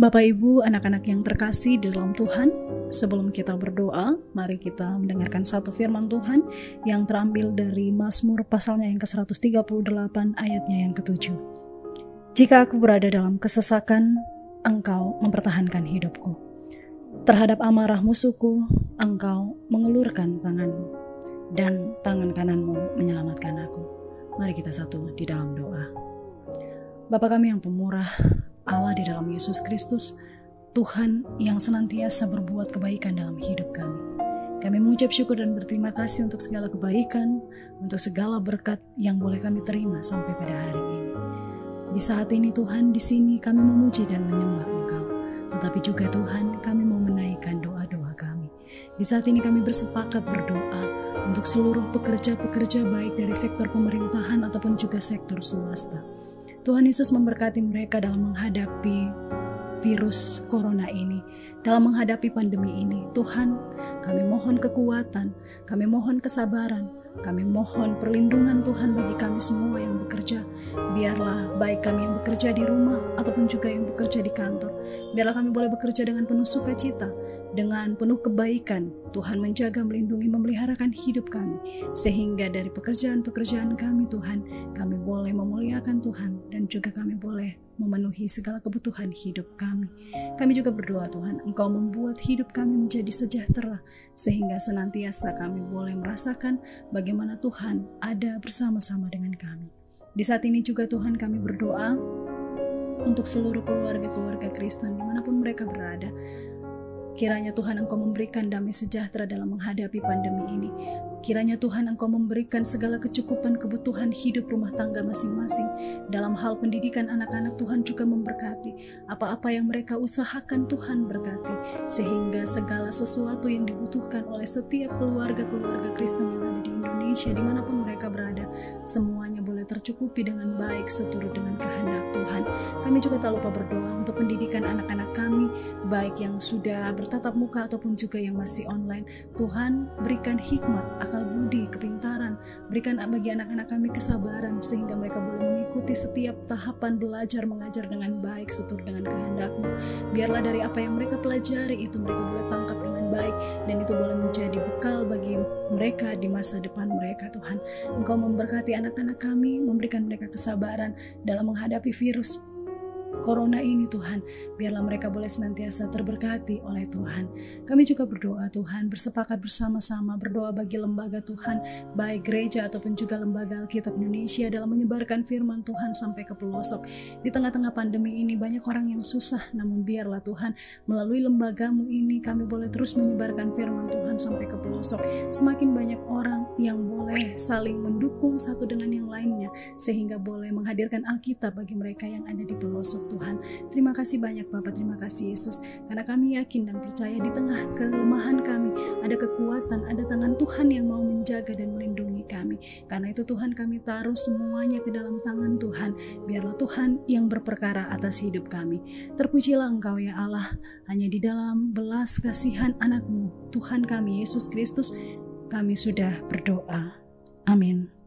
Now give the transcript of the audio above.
Bapak Ibu, anak-anak yang terkasih di dalam Tuhan, sebelum kita berdoa, mari kita mendengarkan satu firman Tuhan yang terambil dari Mazmur pasalnya yang ke-138 ayatnya yang ke-7. Jika aku berada dalam kesesakan, engkau mempertahankan hidupku. Terhadap amarah musuhku, engkau mengelurkan tanganmu, dan tangan kananmu menyelamatkan aku. Mari kita satu di dalam doa. Bapa kami yang pemurah, Allah di dalam Yesus Kristus, Tuhan yang senantiasa berbuat kebaikan dalam hidup kami. Kami mengucap syukur dan berterima kasih untuk segala kebaikan, untuk segala berkat yang boleh kami terima sampai pada hari ini. Di saat ini Tuhan, di sini kami memuji dan menyembah Engkau. Tetapi juga Tuhan, kami mau menaikkan doa-doa kami. Di saat ini kami bersepakat berdoa untuk seluruh pekerja-pekerja baik dari sektor pemerintahan ataupun juga sektor swasta Tuhan Yesus memberkati mereka dalam menghadapi virus corona ini, dalam menghadapi pandemi ini. Tuhan, kami mohon kekuatan, kami mohon kesabaran, kami mohon perlindungan Tuhan bagi kami semua yang bekerja. Biarlah baik kami yang bekerja di rumah ataupun juga yang bekerja di kantor. Biarlah kami boleh bekerja dengan penuh sukacita, dengan penuh kebaikan. Tuhan menjaga, melindungi, memeliharakan hidup kami. Sehingga dari pekerjaan-pekerjaan kami Tuhan, kami boleh memuliakan Tuhan dan juga kami boleh memenuhi segala kebutuhan hidup kami. Kami juga berdoa Tuhan, Engkau membuat hidup kami menjadi sejahtera sehingga senantiasa kami boleh merasakan Tuhan ada bersama-sama dengan kami. Di saat ini juga Tuhan kami berdoa untuk seluruh keluarga-keluarga Kristen di mana pun mereka berada. Kiranya Tuhan Engkau memberikan damai sejahtera dalam menghadapi pandemi ini. Kiranya Tuhan Engkau memberikan segala kecukupan kebutuhan hidup rumah tangga masing-masing. Dalam hal pendidikan anak-anak Tuhan juga memberkati. Apa-apa yang mereka usahakan Tuhan berkati. Sehingga segala sesuatu yang dibutuhkan oleh setiap keluarga-keluarga Kristen yang ada di Indonesia di mana pun mereka berada. Semuanya boleh tercukupi dengan baik seturut dengan kehendak Tuhan. Kami juga tak lupa berdoa untuk pendidikan anak-anak kami, baik yang sudah bertatap muka ataupun juga yang masih online. Tuhan berikan hikmat akal budi, kepintaran. Berikan bagi anak-anak kami kesabaran sehingga mereka boleh mengikuti setiap tahapan belajar mengajar dengan baik seturut dengan kehendakmu. Biarlah dari apa yang mereka pelajari itu mereka boleh tangkap dengan baik dan itu boleh menjadi bekal bagi mereka di masa depan mereka Tuhan. Engkau memberkati anak-anak kami, memberikan mereka kesabaran dalam menghadapi virus corona ini Tuhan, biarlah mereka boleh senantiasa terberkati oleh Tuhan. Kami juga berdoa Tuhan, bersepakat bersama-sama berdoa bagi lembaga Tuhan, baik gereja ataupun juga lembaga Alkitab Indonesia dalam menyebarkan firman Tuhan sampai ke pelosok. Di tengah-tengah pandemi ini banyak orang yang susah, namun biarlah Tuhan melalui lembagamu ini kami boleh terus menyebarkan firman Tuhan sampai ke pelosok. Semakin banyak orang yang boleh saling mendukung satu dengan yang lainnya sehingga boleh menghadirkan Alkitab bagi mereka yang ada di pelosok Tuhan. Terima kasih banyak Bapak, terima kasih Yesus. Karena kami yakin dan percaya di tengah kelemahan kami ada kekuatan, ada tangan Tuhan yang mau menjaga dan melindungi kami. Karena itu Tuhan kami taruh semuanya ke dalam tangan Tuhan. Biarlah Tuhan yang berperkara atas hidup kami. Terpujilah Engkau ya Allah, hanya di dalam belas kasihan anakmu, Tuhan kami Yesus Kristus, kami sudah berdoa. Amin.